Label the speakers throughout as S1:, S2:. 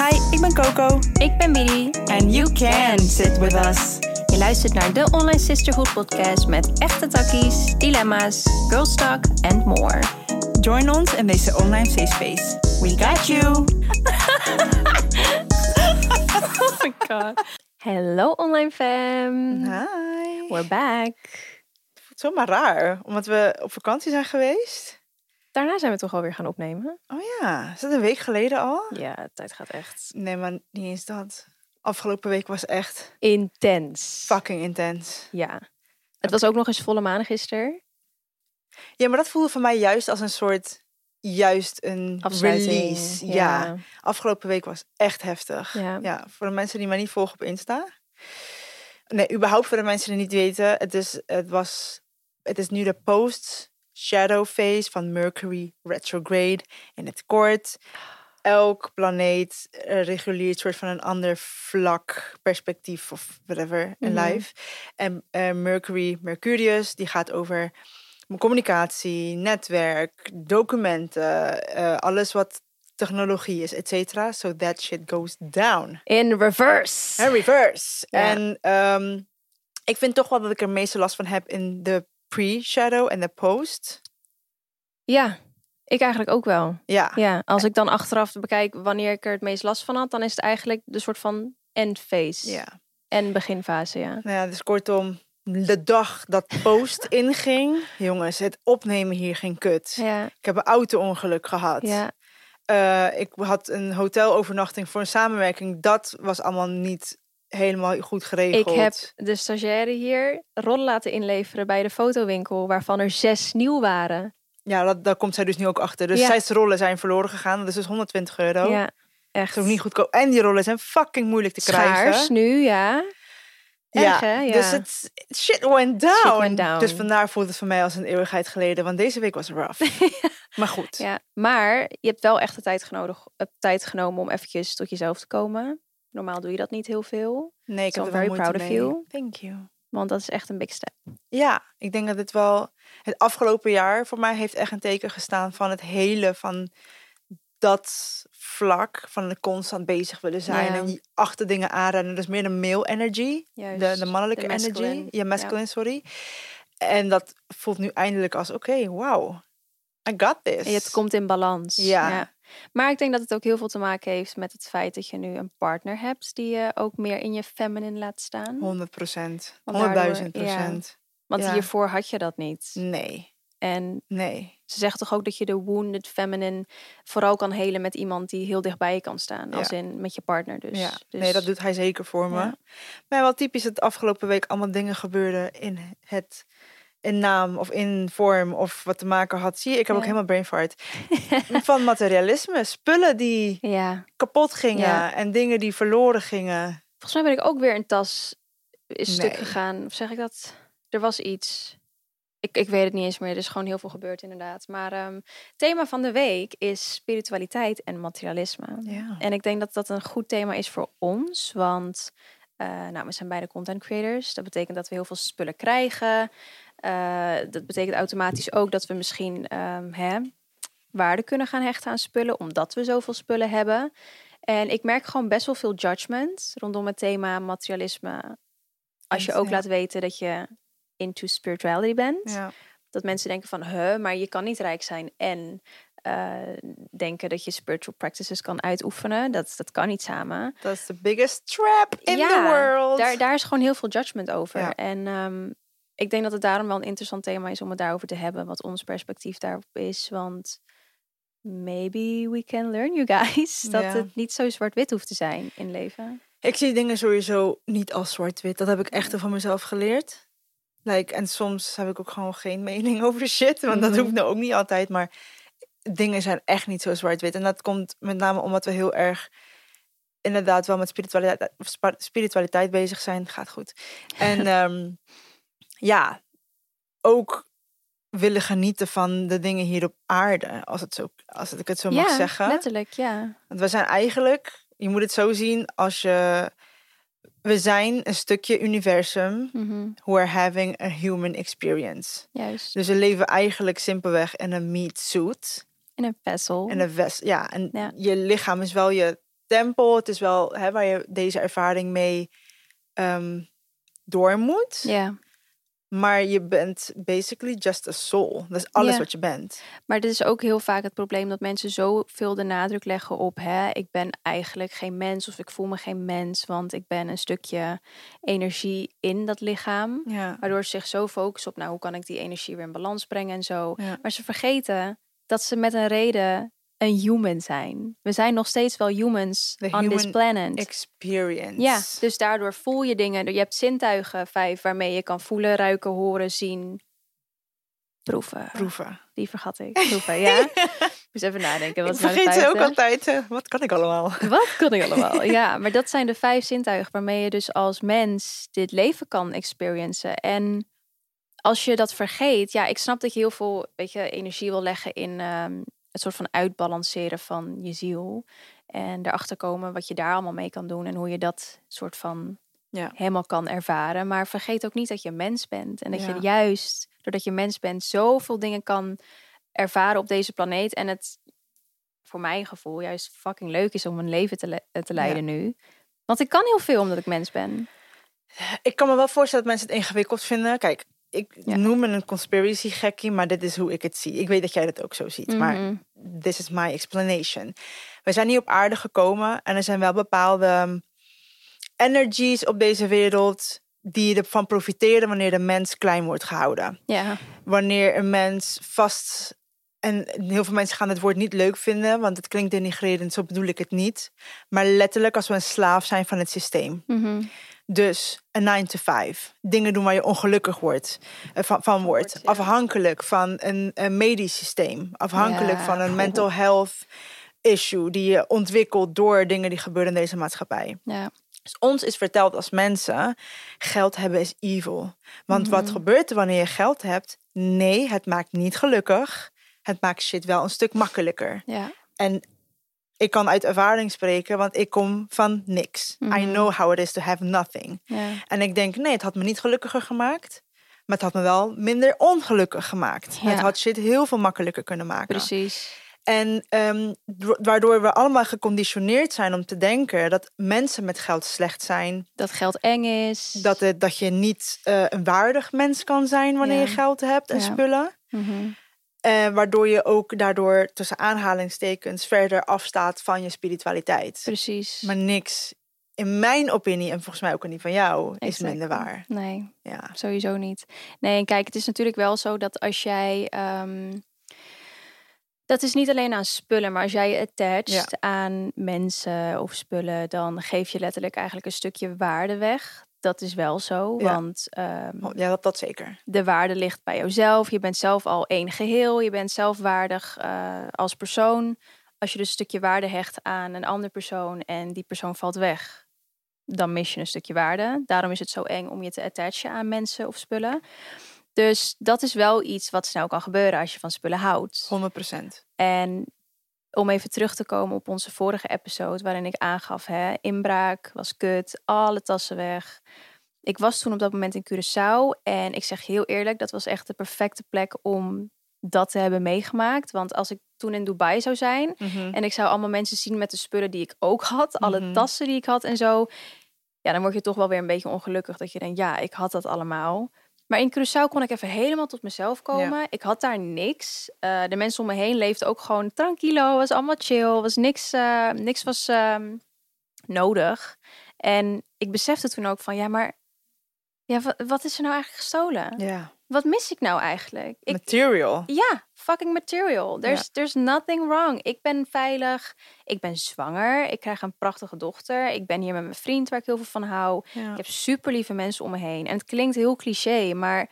S1: Hi, ik ben Coco.
S2: Ik ben Bidi.
S1: And you can sit with us.
S2: Je luistert naar de Online Sisterhood podcast met echte takkies, dilemma's, girls talk and more.
S1: Join ons in deze online safe space. We got you.
S2: Oh my god. Hello online fam.
S1: Hi.
S2: We're back.
S1: Het voelt zomaar raar, omdat we op vakantie zijn geweest.
S2: Daarna zijn we toch alweer gaan opnemen.
S1: Oh ja, is dat een week geleden al?
S2: Ja, de tijd gaat echt
S1: Nee, maar niet eens dat. Afgelopen week was echt
S2: intens.
S1: fucking intens.
S2: Ja. Het was ook nog eens volle maan gisteren.
S1: Ja, maar dat voelde voor mij juist als een soort, juist een
S2: Afsluiting.
S1: release. Ja. Afgelopen week was echt heftig.
S2: Ja.
S1: Ja, voor de mensen die mij niet volgen op Insta. Nee, überhaupt voor de mensen die niet weten. Het is, het was, het is nu de post-shadow phase van Mercury retrograde. In het kort, elk planeet eh, reguleert soort van een ander vlak, perspectief of whatever in
S2: Mhm.
S1: life. En eh, Mercury, Mercurius, die gaat over communicatie, netwerk, documenten, eh, alles wat technologie is, et cetera. So that shit goes down.
S2: In reverse.
S1: En reverse. En ehm, ik vind toch wel dat ik er meeste last van heb in de pre-shadow en de post.
S2: Ja, ik eigenlijk ook wel.
S1: Ja.
S2: Ja, als ik dan achteraf bekijk wanneer ik er het meest last van had, dan is het eigenlijk de soort van end phase
S1: ja.
S2: en beginfase, ja.
S1: Nou ja, dus kortom, de dag dat post inging, jongens, het opnemen hier ging kut.
S2: Ja,
S1: Ik heb een auto-ongeluk gehad.
S2: ja,
S1: Eh, ik had een hotelovernachting voor een samenwerking. Dat was allemaal niet helemaal goed
S2: ik
S1: geregeld.
S2: heb de stagiaire hier rollen laten inleveren bij de fotowinkel, waarvan er zes nieuw waren.
S1: Ja, dat, daar komt zij dus nu ook achter. Dus
S2: Ja.
S1: zes rollen zijn verloren gegaan. Dat is dus 120 euro.
S2: Ja,
S1: Dat
S2: echt.
S1: is ook niet goedkoop. En die rollen zijn fucking moeilijk te
S2: Schaars
S1: krijgen.
S2: nu, ja. Erg, hè? Ja.
S1: Dus het shit went down.
S2: went down.
S1: Dus vandaar voelt het voor mij als een eeuwigheid geleden. Want deze week was rough. Maar goed.
S2: Ja, maar je hebt wel echt de tijd, genodig, eh, tijd genomen om eventjes tot jezelf te komen. Normaal doe je dat niet heel veel,
S1: Nee, ik
S2: So
S1: heb
S2: I'm
S1: er
S2: very proud of
S1: mee.
S2: you.
S1: Thank you.
S2: want dat is echt een big step.
S1: Ja, ik denk dat dit wel het afgelopen jaar voor mij heeft echt een teken gestaan van het hele van dat vlak van het constant bezig willen zijn
S2: Ja.
S1: en die achter dingen aanrennen. Dus meer de male energy,
S2: Juist,
S1: de, de mannelijke
S2: de
S1: energy,
S2: masculine,
S1: ja masculine, sorry. En dat voelt nu eindelijk als oké, wow, I got this.
S2: En het komt in balans.
S1: Ja.
S2: Maar ik denk dat het ook heel veel te maken heeft met het feit dat je nu een partner hebt die je ook meer in je feminine laat staan.
S1: 100 procent,
S2: Want daardoor-
S1: 100.000 procent.
S2: Want
S1: ja.
S2: hiervoor had je dat niet.
S1: Nee,
S2: En
S1: nee.
S2: ze zegt toch ook dat je de wounded feminine vooral kan helen met iemand die heel dichtbij je kan staan. Als in met je partner dus.
S1: ja,
S2: dus
S1: nee, dat doet hij zeker voor me.
S2: Ja.
S1: Maar wel typisch dat afgelopen week allemaal dingen gebeurden in het in naam of in vorm of wat te maken had. Zie je, ik heb ook helemaal brain fart. Van materialisme, spullen die
S2: Ja.
S1: kapot gingen
S2: Ja.
S1: en dingen die verloren gingen.
S2: Volgens mij ben ik ook weer een tas is stuk gegaan. Of zeg ik dat? Er was iets. Ik, ik weet het niet eens meer. Er is gewoon heel veel gebeurd inderdaad. Maar ehm thema van de week is spiritualiteit en materialisme. En ik denk dat dat een goed thema is voor ons. Want eh, nou, we zijn beide content creators. Dat betekent dat we heel veel spullen krijgen. Eh, dat betekent automatisch ook dat we misschien ehm, hè, waarde kunnen gaan hechten aan spullen. Omdat we zoveel spullen hebben. En ik merk gewoon best wel veel judgment rondom het thema materialisme. Als je ook
S1: ja.
S2: laat weten dat je into spirituality bent.
S1: Ja.
S2: Dat mensen denken van, huh, maar je kan niet rijk zijn en eh, denken dat je spiritual practices kan uitoefenen. Dat, dat kan niet samen.
S1: Dat is the biggest trap in
S2: Ja,
S1: the world.
S2: Daar, daar is gewoon heel veel judgment over. En ehm, ik denk dat het daarom wel een interessant thema is om het daarover te hebben. Wat ons perspectief daarop is. Want maybe we can learn, you guys. Dat
S1: Ja.
S2: het niet zo zwart-wit hoeft te zijn in leven.
S1: Ik zie dingen sowieso niet als zwart-wit. Dat heb ik echt van mezelf geleerd. Like, en soms heb ik ook gewoon geen mening over shit. Want dat
S2: Mhm.
S1: hoeft nou ook niet altijd. Maar dingen zijn echt niet zo zwart-wit. En dat komt met name omdat we heel erg inderdaad wel met spiritualiteit, spiritualiteit bezig zijn. Gaat goed. En ehm, ja, ook willen genieten van de dingen hier op aarde. Als, het zo, als ik het zo mag
S2: ja,
S1: zeggen.
S2: letterlijk, ja.
S1: Want we zijn eigenlijk, je moet het zo zien als je. We zijn een stukje universum
S2: Mhm,
S1: who are having a human experience.
S2: Juist.
S1: Dus we leven eigenlijk simpelweg in een meat suit.
S2: In een vessel.
S1: En een vest, ja, en
S2: Ja.
S1: je lichaam is wel je stempel. Het is wel hè, waar je deze ervaring mee ehm, door moet.
S2: Ja.
S1: Maar je bent basically just a soul. Dat is alles
S2: Ja.
S1: wat je bent.
S2: Maar dit is ook heel vaak het probleem dat mensen zoveel de nadruk leggen op, hè, ik ben eigenlijk geen mens of ik voel me geen mens, want ik ben een stukje energie in dat lichaam.
S1: Ja.
S2: Waardoor ze zich zo focussen op, nou, hoe kan ik die energie weer in balans brengen en zo.
S1: Ja.
S2: Maar ze vergeten dat ze met een reden een human zijn. We zijn nog steeds wel humans
S1: The
S2: on this planet.
S1: Experience.
S2: Ja, dus daardoor voel je dingen. Je hebt zintuigen vijf waarmee je kan voelen, ruiken, horen, zien, proeven.
S1: proeven.
S2: Die vergat ik. Proeven, ja. Dus even nadenken. Wat
S1: ik
S2: nou
S1: vergeet ze ook altijd. eh, wat kan ik allemaal?
S2: Wat kan ik allemaal? Ja, maar dat zijn de vijf zintuigen waarmee je dus als mens dit leven kan experiencen. En als je dat vergeet, ja, ik snap dat je heel veel weet je, energie wil leggen in ehm, het soort van uitbalanceren van je ziel. En erachter komen wat je daar allemaal mee kan doen en hoe je dat soort van
S1: Ja.
S2: helemaal kan ervaren. Maar vergeet ook niet dat je mens bent. En dat
S1: Ja.
S2: je juist, doordat je mens bent, zoveel dingen kan ervaren op deze planeet. En het voor mijn gevoel juist fucking leuk is om een leven te, le- te leiden nu. Want ik kan heel veel omdat ik mens ben.
S1: Ik kan me wel voorstellen dat mensen het ingewikkeld vinden. Kijk, ik
S2: Ja.
S1: noem me een conspiracy gekkie, maar dit is hoe ik het zie. Ik weet dat jij dat ook zo ziet, maar
S2: Mhm.
S1: this is my explanation. We zijn hier op aarde gekomen en er zijn wel bepaalde um, energies op deze wereld die ervan profiteren wanneer de mens klein wordt gehouden.
S2: Ja,
S1: Wanneer een mens vast. En heel veel mensen gaan het woord niet leuk vinden, want het klinkt denigrerend, zo bedoel ik het niet. Maar letterlijk als we een slaaf zijn van het systeem.
S2: Mhm.
S1: Dus een 9 to 5. Dingen doen waar je ongelukkig wordt, eh, van, van wordt. Afhankelijk van een, een medisch systeem. Afhankelijk
S2: Ja,
S1: van een mental health issue die je ontwikkelt door dingen die gebeuren in deze maatschappij.
S2: ja,
S1: Dus ons is verteld als mensen, geld hebben is evil. Want wat
S2: Mhm.
S1: gebeurt er wanneer je geld hebt? Nee, het maakt niet gelukkig. Het maakt shit wel een stuk makkelijker.
S2: ja.
S1: En ik kan uit ervaring spreken, want ik kom van niks. I
S2: Mhm.
S1: know how it is to have nothing. En ik denk, nee, het had me niet gelukkiger gemaakt. Maar het had me wel minder ongelukkig gemaakt. Het had shit heel veel makkelijker kunnen maken.
S2: Precies.
S1: En ehm, wa- waardoor we allemaal geconditioneerd zijn om te denken dat mensen met geld slecht zijn.
S2: Dat geld eng is.
S1: Dat, het, dat je niet eh, een waardig mens kan zijn wanneer je geld hebt en spullen.
S2: Mhm.
S1: Eh, waardoor je ook daardoor tussen aanhalingstekens verder afstaat van je spiritualiteit.
S2: Precies.
S1: Maar niks, in mijn opinie, en volgens mij ook niet van jou, is minder waar.
S2: Nee,
S1: Ja.
S2: sowieso niet. Nee, en kijk, het is natuurlijk wel zo dat als jij. ehm, dat is niet alleen aan spullen, maar als jij je attached
S1: Ja.
S2: aan mensen of spullen, dan geef je letterlijk eigenlijk een stukje waarde weg. Dat is wel zo,
S1: Ja.
S2: want ehm,
S1: Oh, Ja, dat, dat zeker.
S2: de waarde ligt bij jouzelf. Je bent zelf al één geheel. Je bent zelfwaardig eh, als persoon. Als je dus een stukje waarde hecht aan een andere persoon en die persoon valt weg, dan mis je een stukje waarde. Daarom is het zo eng om je te attachen aan mensen of spullen. Dus dat is wel iets wat snel kan gebeuren als je van spullen houdt.
S1: 100 procent.
S2: En om even terug te komen op onze vorige episode, waarin ik aangaf, hè, inbraak was kut, alle tassen weg. Ik was toen op dat moment in Curaçao en ik zeg heel eerlijk, dat was echt de perfecte plek om dat te hebben meegemaakt. Want als ik toen in Dubai zou zijn en ik zou allemaal mensen zien met de spullen die ik ook had, alle
S1: Mhm.
S2: tassen die ik had en zo, ja, dan word je toch wel weer een beetje ongelukkig dat je denkt, ja, ik had dat allemaal. Maar in Curaçao kon ik even helemaal tot mezelf komen. Ik had daar niks. Eh, de mensen om me heen leefden ook gewoon tranquilo. Was allemaal chill. Was niks, eh, niks was ehm, nodig. En ik besefte toen ook van, ja, maar ja, wat, wat is er nou eigenlijk gestolen?
S1: Ja.
S2: Wat mis ik nou eigenlijk? Ik,
S1: Material.
S2: ja, fucking material. There's, there's nothing wrong. Ik ben veilig. Ik ben zwanger. Ik krijg een prachtige dochter. Ik ben hier met mijn vriend waar ik heel veel van hou.
S1: Ja.
S2: Ik heb super lieve mensen om me heen. En het klinkt heel cliché, maar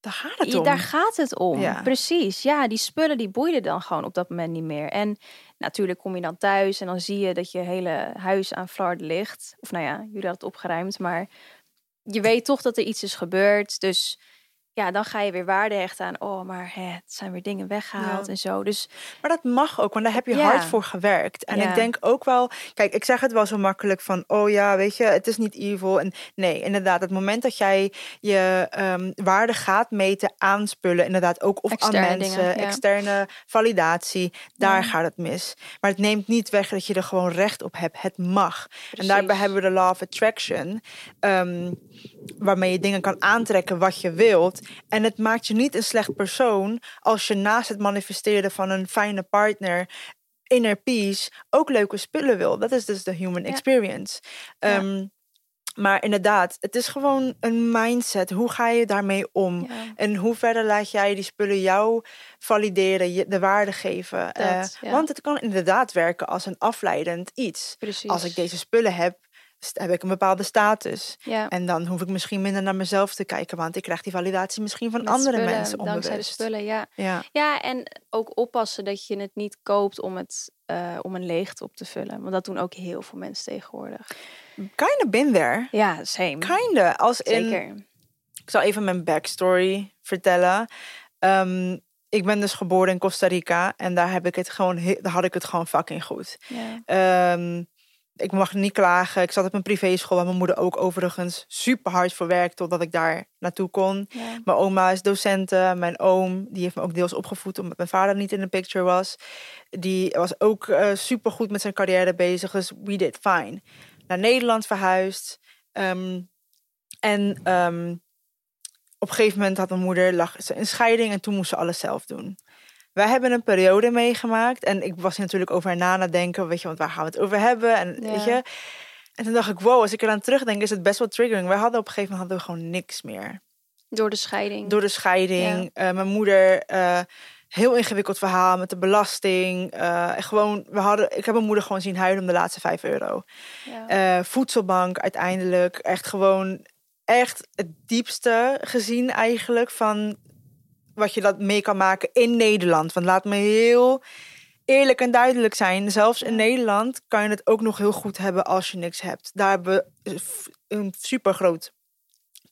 S1: Daar gaat het om.
S2: daar gaat het om.
S1: Ja.
S2: Precies. Ja, die spullen die boeiden dan gewoon op dat moment niet meer. En natuurlijk kom je dan thuis en dan zie je dat je hele huis aan flarden ligt. Of nou ja, jullie hadden het opgeruimd, maar je weet toch dat er iets is gebeurd. Dus ja, dan ga je weer waarde hechten aan, oh, maar hè, het zijn weer dingen weggehaald
S1: Ja.
S2: en zo. Dus
S1: Maar dat mag ook, want daar heb je
S2: Ja.
S1: hard voor gewerkt. En
S2: Ja.
S1: ik denk ook wel, kijk, ik zeg het wel zo makkelijk van, oh ja, weet je, het is niet evil. En nee, inderdaad, het moment dat jij je ehm, waarde gaat meten aan spullen, inderdaad ook of
S2: Externe
S1: aan mensen,
S2: dingen,
S1: externe validatie, daar gaat het mis. Maar het neemt niet weg dat je er gewoon recht op hebt. Het mag. En daarbij hebben we de law of attraction, ehm, waarmee je dingen kan aantrekken wat je wilt. En het maakt je niet een slecht persoon als je naast het manifesteren van een fijne partner, inner peace, ook leuke spullen wil. Dat is dus de human
S2: Ja.
S1: experience.
S2: Ja.
S1: Ehm, maar inderdaad, het is gewoon een mindset. Hoe ga je daarmee om?
S2: ja,
S1: En hoe verder laat jij die spullen jou valideren, je de waarde geven? Eh,
S2: Dat.
S1: Want het kan inderdaad werken als een afleidend iets.
S2: precies.
S1: Als ik deze spullen heb, heb ik een bepaalde status.
S2: ja.
S1: En dan hoef ik misschien minder naar mezelf te kijken, want ik krijg die validatie misschien van
S2: met
S1: andere
S2: spullen,
S1: mensen
S2: Dankzij de
S1: onbewust.
S2: spullen, ja.
S1: Ja,
S2: Ja, en ook oppassen dat je het niet koopt om, het, eh, om een leegte op te vullen. Want dat doen ook heel veel mensen tegenwoordig.
S1: kinda been there.
S2: Ja, same.
S1: Kinda. Als in,
S2: Zeker.
S1: ik zal even mijn backstory vertellen. Ehm, ik ben dus geboren in Costa Rica en daar heb ik het gewoon, daar had ik het gewoon fucking goed.
S2: Ja.
S1: Ehm, ik mag niet klagen. Ik zat op een privéschool waar mijn moeder ook overigens super hard voor werkte totdat ik daar naartoe kon.
S2: Ja.
S1: Mijn oma is docente. Mijn oom, die heeft me ook deels opgevoed omdat mijn vader niet in de picture was. Die was ook super goed met zijn carrière bezig. Dus we did fine. Naar Nederland verhuisd. Ehm, en ehm, op een gegeven moment had mijn moeder lag ze in scheiding en toen moest ze alles zelf doen. Wij hebben een periode meegemaakt en ik was natuurlijk over na aan het denken, weet je, want waar gaan we het over hebben? En
S2: Ja.
S1: weet je, en toen dacht ik, wow, als ik eraan terugdenk, is het best wel triggering. Wij hadden op een gegeven moment hadden we gewoon niks meer.
S2: Door de scheiding.
S1: Door de scheiding. eh, mijn moeder, eh, heel ingewikkeld verhaal met de belasting. eh, gewoon, we hadden, ik heb mijn moeder gewoon zien huilen om de laatste vijf euro.
S2: Ja.
S1: Voedselbank uiteindelijk. Echt gewoon, echt het diepste gezien eigenlijk van wat je dat mee kan maken in Nederland. Want laat me heel eerlijk en duidelijk zijn. Zelfs in. Nederland kan je het ook nog heel goed hebben als je niks hebt. Daar hebben we een super groot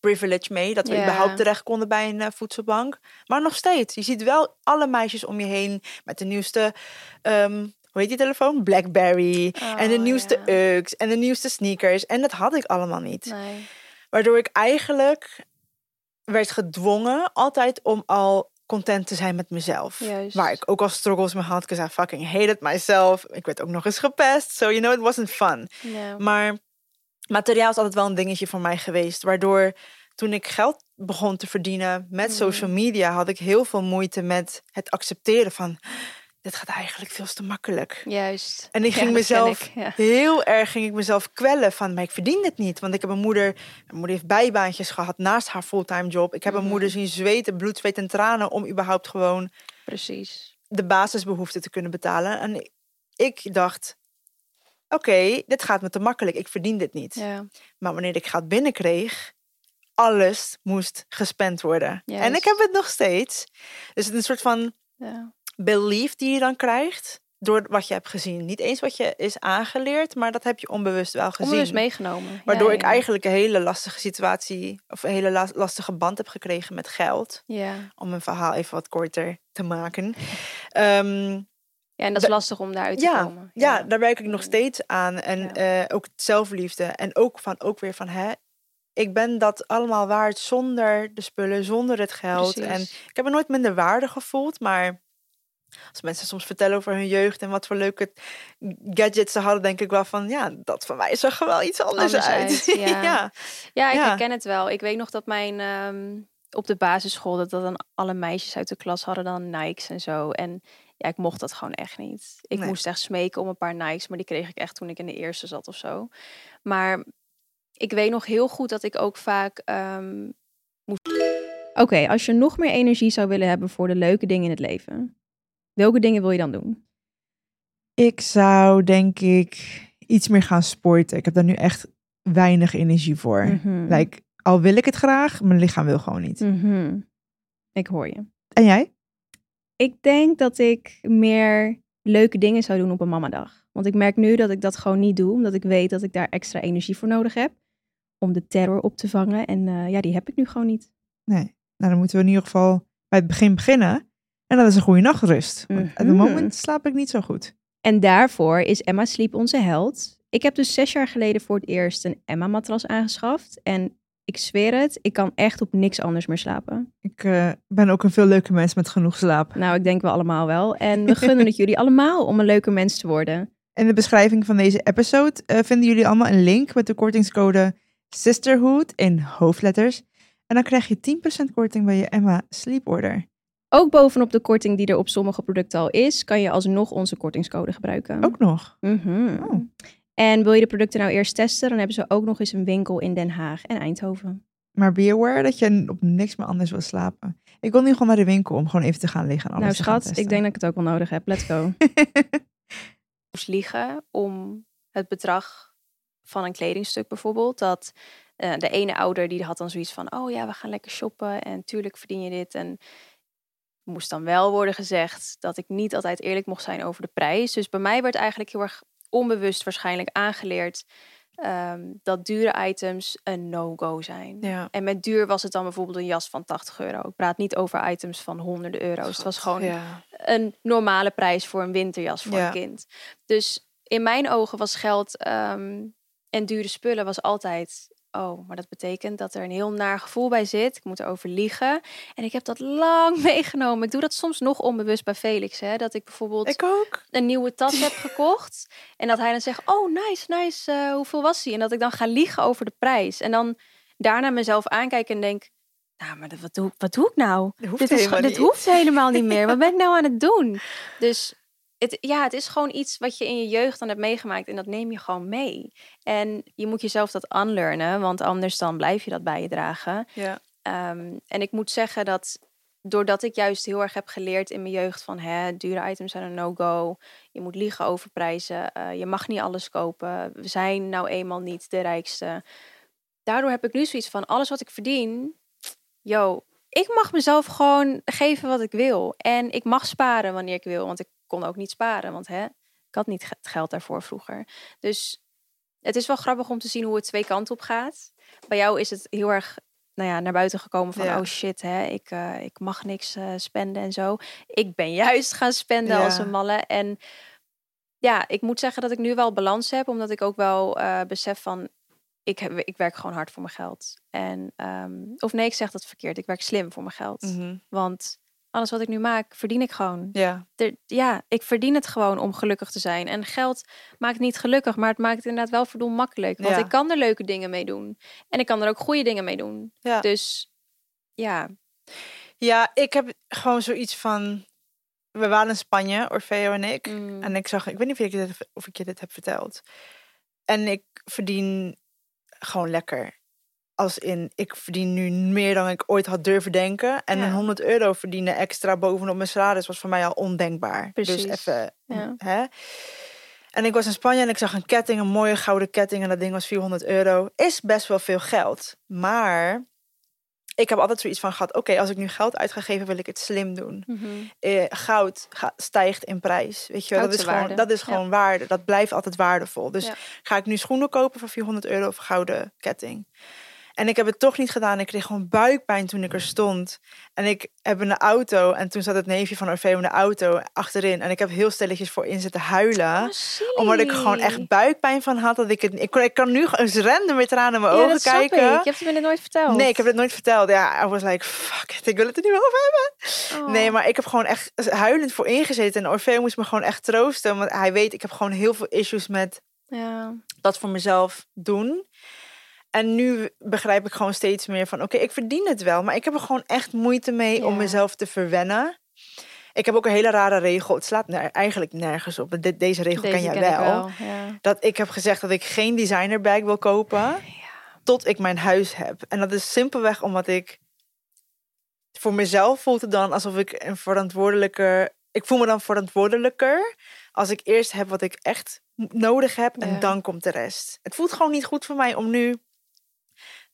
S1: privilege mee. Dat we überhaupt terecht konden bij een eh, voedselbank. Maar nog steeds. Je ziet wel alle meisjes om je heen met de nieuwste... ehm, hoe heet die telefoon? Blackberry. en de
S2: Oh,
S1: nieuwste. Uggs. En de nieuwste sneakers. En dat had ik allemaal niet.
S2: Nee.
S1: Waardoor ik eigenlijk werd gedwongen altijd om al content te zijn met mezelf.
S2: Juist.
S1: Waar ik ook al struggles mee had. Ik I fucking hated myself. Ik werd ook nog eens gepest. So you know, it wasn't fun. Maar materiaal is altijd wel een dingetje voor mij geweest. Waardoor toen ik geld begon te verdienen met
S2: Mhm.
S1: social media... had ik heel veel moeite met het accepteren van... dit gaat eigenlijk veel te makkelijk.
S2: Juist.
S1: En ik ging mezelf
S2: ik, ja.
S1: heel erg ging ik mezelf kwellen van, maar ik verdien dit niet. Want ik heb een moeder, mijn moeder heeft bijbaantjes gehad naast haar fulltime job. Ik heb een
S2: Mhm.
S1: moeder zien zweten, bloed, zweet en tranen om überhaupt gewoon
S2: Precies.
S1: de basisbehoeften te kunnen betalen. En ik- dacht, oké, dit gaat me te makkelijk. Ik verdien dit niet.
S2: Ja.
S1: Maar wanneer ik geld binnenkreeg, alles moest gespend worden. En ik heb het nog steeds. Dus het is een soort van
S2: Ja.
S1: Belief die je dan krijgt door wat je hebt gezien. Niet eens wat je is aangeleerd, maar dat heb je onbewust wel gezien.
S2: Onbewust meegenomen.
S1: Waardoor
S2: ja,
S1: ik eigenlijk een hele lastige situatie of een hele la- lastige band heb gekregen met geld.
S2: Ja.
S1: Om mijn verhaal even wat korter te maken. Ehm,
S2: ja, en dat is lastig om daaruit te
S1: ja,
S2: komen.
S1: ja, daar werk ik nog
S2: Mm.
S1: steeds aan. En eh, ook zelfliefde. En ook, van, ook weer van, hè, ik ben dat allemaal waard zonder de spullen, zonder het geld. En ik heb me nooit minder waarde gevoeld, maar als mensen soms vertellen over hun jeugd en wat voor leuke gadgets ze hadden, denk ik wel van, ja, dat van mij zag er wel iets anders,
S2: Anders
S1: uit.
S2: uit, ja.
S1: ja.
S2: Ja, ik
S1: Ja.
S2: herken het wel. Ik weet nog dat mijn ehm, op de basisschool dat, dat dan alle meisjes uit de klas hadden dan Nikes en zo. En ja, ik mocht dat gewoon echt niet. Ik
S1: Nee.
S2: moest echt smeken om een paar Nikes, maar die kreeg ik echt toen ik in de eerste zat of zo. Maar ik weet nog heel goed dat ik ook vaak ehm,
S3: Oké, als je nog meer energie zou willen hebben voor de leuke dingen in het leven, welke dingen wil je dan doen?
S1: Ik zou denk ik iets meer gaan sporten. Ik heb daar nu echt weinig energie voor.
S3: Mhm.
S1: Like, al wil ik het graag, mijn lichaam wil gewoon niet.
S3: Mhm. Ik hoor je.
S1: En jij?
S3: Ik denk dat ik meer leuke dingen zou doen op een mamadag. Want ik merk nu dat ik dat gewoon niet doe, omdat ik weet dat ik daar extra energie voor nodig heb om de terror op te vangen. En eh, ja, die heb ik nu gewoon niet.
S1: Nee.
S4: Nou, dan moeten we in ieder geval bij het begin beginnen. En dat is een goede nachtrust. Op het
S3: Mhm.
S4: moment slaap ik niet zo goed.
S3: En daarvoor is Emma Sleep onze held. Ik heb dus zes jaar geleden voor het eerst een Emma-matras aangeschaft. En ik zweer het, ik kan echt op niks anders meer slapen.
S4: Ik eh, ben ook een veel leuke mens met genoeg slaap.
S3: Nou, ik denk we allemaal wel. En we gunnen het jullie allemaal om een leuke mens te worden.
S4: In de beschrijving van deze episode eh, vinden jullie allemaal een link met de kortingscode Sisterhood in hoofdletters. En dan krijg je 10% korting bij je Emma Sleep Order.
S3: Ook bovenop de korting die er op sommige producten al is, kan je alsnog onze kortingscode gebruiken.
S4: Ook nog.
S3: Mhm.
S4: Oh.
S3: En wil je de producten nou eerst testen, dan hebben ze ook nog eens een winkel in Den Haag en Eindhoven.
S4: Maar be aware dat je op niks meer anders wil slapen. Ik wil nu gewoon naar de winkel om gewoon even te gaan liggen en alles
S3: nou
S4: te gaan
S3: schat, ik denk dat ik het ook wel nodig heb. Let's go.
S2: moest liegen om het bedrag van een kledingstuk bijvoorbeeld. Dat eh, de ene ouder die had dan zoiets van, oh ja, we gaan lekker shoppen en tuurlijk verdien je dit. En moest dan wel worden gezegd dat ik niet altijd eerlijk mocht zijn over de prijs. Dus bij mij werd eigenlijk heel erg onbewust waarschijnlijk aangeleerd ehm, dat dure items een no-go zijn.
S1: Ja.
S2: En met duur was het dan bijvoorbeeld een jas van 80 euro. Ik praat niet over items van honderden euro's. Het was gewoon
S1: Ja.
S2: een normale prijs voor een winterjas voor
S1: Ja.
S2: een kind. Dus in mijn ogen was geld ehm, en dure spullen was altijd. Oh, maar dat betekent dat er een heel naar gevoel bij zit. Ik moet erover liegen. En ik heb dat lang meegenomen. Ik doe dat soms nog onbewust bij Felix. Hè? Dat ik bijvoorbeeld
S1: Ik ook.
S2: een nieuwe tas heb gekocht. En dat hij dan zegt, oh nice, nice, eh, hoeveel was die? En dat ik dan ga liegen over de prijs. En dan daarna mezelf aankijk en denk, nou, maar wat doe, wat doe ik nou?
S1: Hoeft
S2: dit is, dit hoeft helemaal niet meer. Wat ben ik nou aan het doen? Dus het, ja, het is gewoon iets wat je in je jeugd dan hebt meegemaakt. En dat neem je gewoon mee. En je moet jezelf dat unlearnen. Want anders dan blijf je dat bij je dragen.
S1: Ja.
S2: Ehm, en ik moet zeggen dat doordat ik juist heel erg heb geleerd in mijn jeugd van hè, dure items zijn een no-go. Je moet liegen over prijzen. eh, je mag niet alles kopen. We zijn nou eenmaal niet de rijkste. Daardoor heb ik nu zoiets van alles wat ik verdien. Yo, ik mag mezelf gewoon geven wat ik wil. En ik mag sparen wanneer ik wil. Want ik kon ook niet sparen. Want hè, ik had niet het geld daarvoor vroeger. Dus het is wel grappig om te zien hoe het twee kanten op gaat. Bij jou is het heel erg nou ja, naar buiten gekomen van...
S1: Ja.
S2: oh shit, hè, ik, eh, ik mag niks eh, spenden en zo. Ik ben juist gaan spenden als een malle. En ja, ik moet zeggen dat ik nu wel balans heb. Omdat ik ook wel eh, besef van... Ik, heb, ik werk gewoon hard voor mijn geld. En, ehm, of nee, ik zeg dat verkeerd. Ik werk slim voor mijn geld.
S1: Mhm.
S2: Want alles wat ik nu maak, verdien ik gewoon.
S1: Ja.
S2: Er- ja, ik verdien het gewoon om gelukkig te zijn. En geld maakt niet gelukkig, maar het maakt het inderdaad wel verdomd makkelijk. Want
S1: Ja.
S2: ik kan er leuke dingen mee doen. En ik kan er ook goede dingen mee doen.
S1: Ja.
S2: Dus ja,
S1: Ja, ik heb gewoon zoiets van. We waren in Spanje, Orfeo en ik.
S2: mm,
S1: En ik zag, ik weet niet of ik, dit, of ik je dit heb verteld. En ik verdien gewoon lekker. Als in, ik verdien nu meer dan ik ooit had durven denken. En
S2: Ja.
S1: een 100 euro verdienen extra bovenop mijn salaris was voor mij al ondenkbaar.
S2: Precies.
S1: Dus even,
S2: Ja.
S1: hè. En ik was in Spanje en ik zag een ketting, een mooie gouden ketting. En dat ding was 400 euro. Is best wel veel geld. Maar ik heb altijd zoiets van gehad, oké, als ik nu geld uit ga geven, wil ik het slim doen
S2: mhm.
S1: eh, goud stijgt in prijs. Weet je wel, dat is gewoon,
S2: waarde.
S1: dat is
S2: Ja.
S1: gewoon waarde. Dat blijft altijd waardevol. Dus
S2: Ja.
S1: ga ik nu schoenen kopen voor 400 euro of gouden ketting? En ik heb het toch niet gedaan. Ik kreeg gewoon buikpijn toen ik er stond. En ik heb in de auto, en toen zat het neefje van Orfeo in de auto achterin. En ik heb heel stilletjes voor in zitten huilen.
S2: Oh,
S1: omdat ik er gewoon echt buikpijn van had. Dat ik, het, ik, ik kan nu eens random weer tranen in mijn
S2: ja,
S1: ogen
S2: dat
S1: kijken.
S2: Ik. Je hebt het me dit nooit verteld.
S1: Nee, ik heb het nooit verteld. Ja, I was like, fuck it, ik wil het er niet meer over hebben.
S2: Oh.
S1: Nee, maar ik heb gewoon echt huilend voor ingezeten. En Orfeo moest me gewoon echt troosten. Want hij weet, ik heb gewoon heel veel issues met
S2: Ja.
S1: dat voor mezelf doen. En nu begrijp ik gewoon steeds meer van... Oké, ik verdien het wel. Maar ik heb er gewoon echt moeite mee om mezelf te verwennen. Ik heb ook een hele rare regel. Het slaat eigenlijk nergens op. De- deze regel
S2: Deze
S1: ken jij wel.
S2: Ja.
S1: Dat ik heb gezegd dat ik geen designerbag wil kopen tot ik mijn huis heb. En dat is simpelweg omdat ik voor mezelf voelt het dan alsof ik een verantwoordelijker. Ik voel me dan verantwoordelijker als ik eerst heb wat ik echt nodig heb en
S2: Ja.
S1: dan komt de rest. Het voelt gewoon niet goed voor mij om nu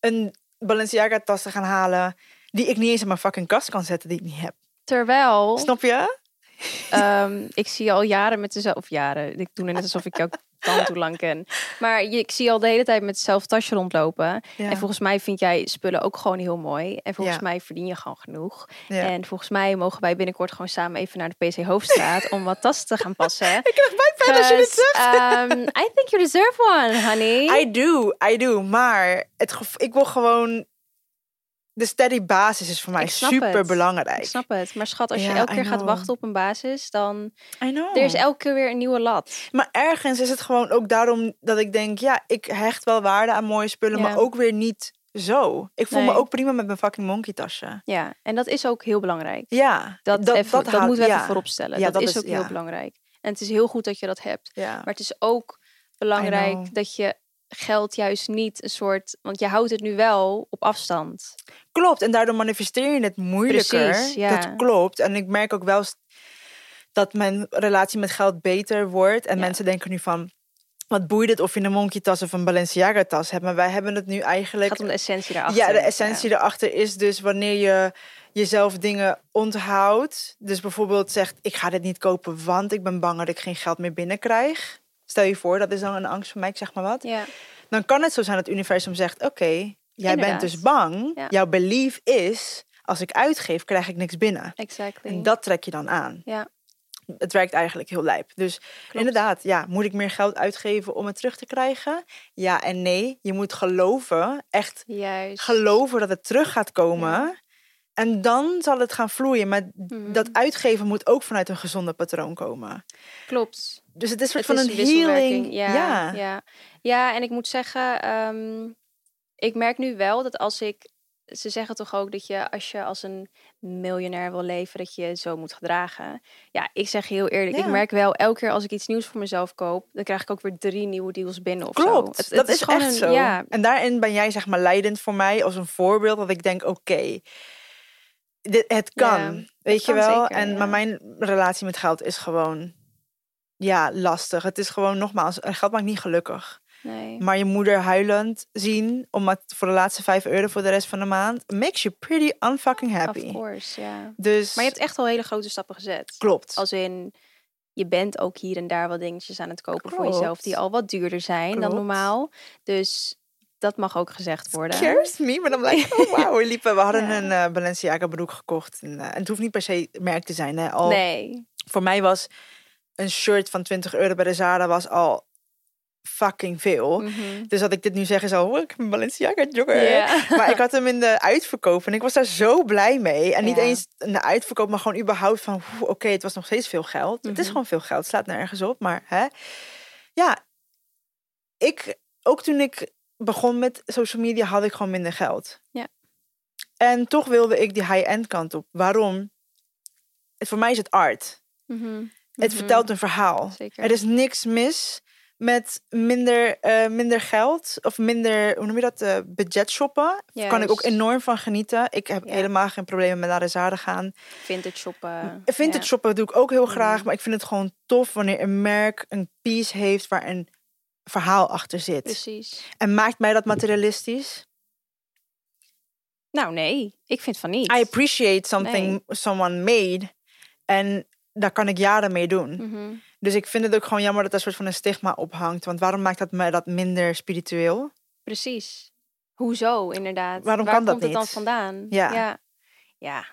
S1: een Balenciaga tas te gaan halen die ik niet eens in mijn fucking kast kan zetten die ik niet heb.
S2: Terwijl,
S1: Snap je?
S2: ehm, ik zie je al jaren met dezelfde... Of jaren, ik doe net alsof ik jou tandtoelanken. Maar je, ik zie je al de hele tijd met hetzelfde tasje rondlopen.
S1: Ja.
S2: En volgens mij vind jij spullen ook gewoon heel mooi. En volgens
S1: Ja.
S2: mij verdien je gewoon genoeg.
S1: Ja.
S2: En volgens mij mogen wij binnenkort gewoon samen even naar de PC Hoofdstraat om wat tassen te gaan passen.
S1: Ik krijg bijpijn als je dit zegt.
S2: Um, I think you deserve one, honey.
S1: I do, I do. Maar het ik wil gewoon... De steady basis is voor mij super
S2: het.
S1: belangrijk.
S2: Ik snap het. Maar schat, als je elke
S1: I
S2: keer gaat wachten op een basis, dan... Er is elke keer weer een nieuwe lat.
S1: Maar ergens is het gewoon ook daarom dat ik denk... Ja, ik hecht wel waarde aan mooie spullen,
S2: Ja.
S1: maar ook weer niet zo. Ik voel me ook prima met mijn fucking monkey tasje.
S2: Ja, en dat is ook heel belangrijk.
S1: Ja,
S2: Dat, even, dat,
S1: haalt-
S2: moeten we
S1: ja.
S2: even voorop stellen.
S1: Ja,
S2: dat,
S1: dat
S2: is ook heel belangrijk. En het is heel goed dat je dat hebt.
S1: Ja.
S2: Maar het is ook belangrijk dat je geld juist niet een soort... Want je houdt het nu wel op afstand.
S1: Klopt, en daardoor manifesteer je het moeilijker.
S2: Precies, ja.
S1: Dat klopt. En ik merk ook wel dat mijn relatie met geld beter wordt. En
S2: Ja.
S1: mensen denken nu van, wat boeit het of je een monkey tas of een Balenciaga tas hebt. Maar wij hebben het nu
S2: Het
S1: eigenlijk...
S2: gaat om de essentie daarachter.
S1: Ja, de essentie erachter is dus wanneer je jezelf dingen onthoudt. Dus bijvoorbeeld zegt, ik ga dit niet kopen, want ik ben bang dat ik geen geld meer binnenkrijg. Stel je voor, dat is dan een angst voor mij, ik zeg maar wat.
S2: Ja,
S1: Dan kan het zo zijn dat het universum zegt, oké, jij bent dus bang.
S2: Ja.
S1: Jouw belief is, als ik uitgeef, krijg ik niks binnen.
S2: exactly.
S1: En dat trek je dan aan.
S2: Ja.
S1: Het werkt eigenlijk heel lijp. Dus inderdaad, ja, moet ik meer geld uitgeven om het terug te krijgen? Ja en nee. Je moet geloven, echt
S2: Juist.
S1: geloven dat het terug gaat komen. En dan zal het gaan vloeien. Maar
S2: Mhm.
S1: dat uitgeven moet ook vanuit een gezonde patroon komen.
S2: Klopt.
S1: Dus het is een
S2: Het
S1: soort van een healing.
S2: Ja,
S1: ja.
S2: ja. Ja, en ik moet zeggen, ehm, ik merk nu wel dat als ik. Ze zeggen toch ook dat je als je als een miljonair wil leven, dat je zo moet gedragen. Ja, ik zeg heel eerlijk, ik merk wel elke keer als ik iets nieuws voor mezelf koop, dan krijg ik ook weer drie nieuwe deals binnen of zo.
S1: Klopt,
S2: Het-
S1: dat
S2: het
S1: is, echt
S2: een-
S1: zo.
S2: Ja,
S1: En daarin ben jij zeg maar leidend voor mij als een voorbeeld dat ik denk, oké, dit het kan, weet je
S2: kan
S1: wel.
S2: zeker,
S1: en
S2: ja.
S1: maar mijn relatie met geld is gewoon, ja, lastig. Het is gewoon nogmaals, geld maakt niet gelukkig.
S2: nee.
S1: Maar je moeder huilend zien om voor de laatste vijf euro voor de rest van de maand makes you pretty unfucking happy.
S2: Of course, ja.
S1: Dus
S2: Maar je hebt echt al hele grote stappen gezet.
S1: klopt.
S2: Als in, je bent ook hier en daar wat dingetjes aan het kopen voor jezelf die al wat duurder zijn dan normaal. Dus dat mag ook gezegd worden.
S1: Cheers me, maar dan like, oh wow, we liepen. We hadden
S2: Ja.
S1: een eh, Balenciaga broek gekocht. En, eh, en het hoeft niet per se merk te zijn. Hè. Al,
S2: Nee,
S1: Voor mij was een shirt van 20 euro bij de Zara was al fucking veel.
S2: Mhm.
S1: Dus dat ik dit nu zeg is al, oh, ik heb een Balenciaga jogger. Maar ik had hem in de uitverkoop en ik was daar zo blij mee. En niet eens in de uitverkoop, maar gewoon überhaupt van, oké, het was nog steeds veel geld. Het is
S2: Mhm.
S1: gewoon veel geld, het slaat nergens op. Maar hè, ja, ik, ook toen ik begon met social media, had ik gewoon minder geld.
S2: Ja.
S1: En toch wilde ik die high-end kant op. Waarom? Het, voor mij is het art.
S2: Mhm.
S1: Het
S2: Mhm.
S1: vertelt een verhaal.
S2: Zeker.
S1: Er is niks mis met minder, eh, minder geld of minder, hoe noem je dat, eh, budget shoppen. Daar kan ik ook enorm van genieten. Ik heb
S2: Ja.
S1: helemaal geen problemen met naar de Zara gaan.
S2: Vintage shoppen.
S1: Vintage
S2: ja.
S1: shoppen doe ik ook heel graag,
S2: Mhm.
S1: maar ik vind het gewoon tof wanneer een merk een piece heeft waar een verhaal achter zit.
S2: Precies.
S1: En maakt mij dat materialistisch?
S2: Nou nee, ik vind van niet.
S1: I appreciate something
S2: Nee.
S1: someone made. En daar kan ik jaren mee doen.
S2: Mhm.
S1: Dus ik vind het ook gewoon jammer dat er een soort van een stigma ophangt. Want waarom maakt dat mij dat minder spiritueel?
S2: Precies. Hoezo, inderdaad?
S1: Waarom
S2: Waar
S1: kan dat
S2: komt het dan vandaan?
S1: Ja.
S2: ja. Ja,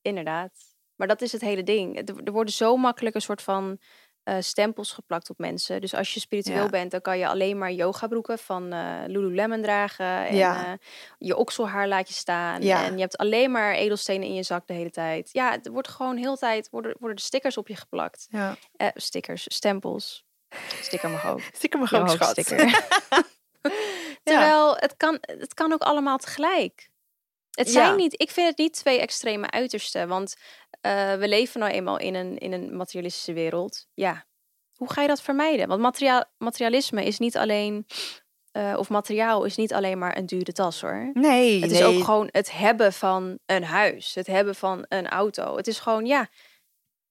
S2: inderdaad. Maar dat is het hele ding. Er worden zo makkelijk een soort van eh, stempels geplakt op mensen. Dus als je spiritueel
S1: Ja.
S2: bent, dan kan je alleen maar yogabroeken van eh Lululemon dragen. En
S1: Ja.
S2: eh, je okselhaar laat je staan.
S1: Ja.
S2: En je hebt alleen maar edelstenen in je zak de hele tijd. Ja, er wordt gewoon heel tijd worden, worden de stickers op je geplakt.
S1: Ja.
S2: Stickers, stempels. Sticker mag ook.
S1: Mijn
S2: Jouw
S1: groot schat.
S2: Terwijl het, kan, het kan ook allemaal tegelijk. Het zijn
S1: Ja.
S2: niet, ik vind het niet twee extreme uitersten. Want eh, we leven nou eenmaal in een, in een materialistische wereld. Ja, hoe ga je dat vermijden? Want materia materialisme is niet alleen, eh, of materiaal is niet alleen maar een dure tas hoor.
S1: Nee,
S2: Het
S1: nee.
S2: is ook gewoon het hebben van een huis, het hebben van een auto. Het is gewoon, ja,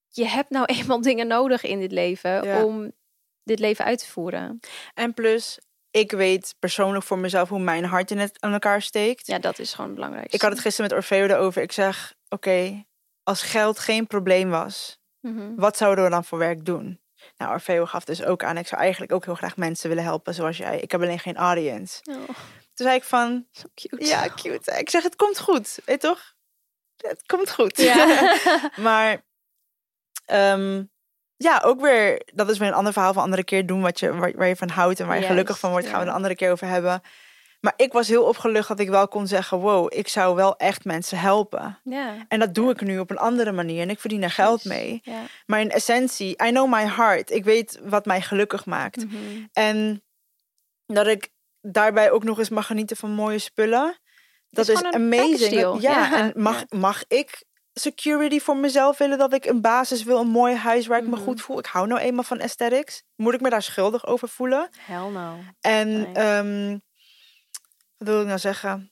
S2: je hebt nou eenmaal dingen nodig in dit leven
S1: Ja.
S2: om dit leven uit te voeren.
S1: En plus, ik weet persoonlijk voor mezelf hoe mijn hart in het aan elkaar steekt.
S2: Ja, dat is gewoon het belangrijkste.
S1: Ik had het gisteren met Orfeo erover. Ik zeg, oké, als geld geen probleem was,
S2: Mhm.
S1: wat zouden we dan voor werk doen? Nou, Orfeo gaf dus ook aan, ik zou eigenlijk ook heel graag mensen willen helpen zoals jij. Ik heb alleen geen audience.
S2: Oh,
S1: Toen zei ik van,
S2: zo cute.
S1: ja, cute. Ik zeg, het komt goed, weet je toch? Het komt goed.
S2: Ja.
S1: maar ehm, ja, ook weer, dat is weer een ander verhaal van andere keer doen wat je, waar, waar je van houdt en waar je gelukkig van wordt, gaan we een andere keer over hebben. Maar ik was heel opgelucht dat ik wel kon zeggen, wow, ik zou wel echt mensen helpen.
S2: ja.
S1: En dat doe ik nu op een andere manier en ik verdien er geld mee.
S2: Ja.
S1: Maar in essentie, I know my heart. Ik weet wat mij gelukkig maakt.
S2: Mhm.
S1: En dat ik daarbij ook nog eens mag genieten van mooie spullen. Dat
S2: is
S1: is, amazing. Ja, en mag, mag ik security voor mezelf willen? Dat ik een basis wil, een mooi huis waar ik me
S2: Mhm.
S1: goed voel? Ik hou nou eenmaal van aesthetics. Moet ik me daar schuldig over voelen?
S2: Hell no.
S1: En
S2: Nee.
S1: ehm, wat wil ik nou zeggen?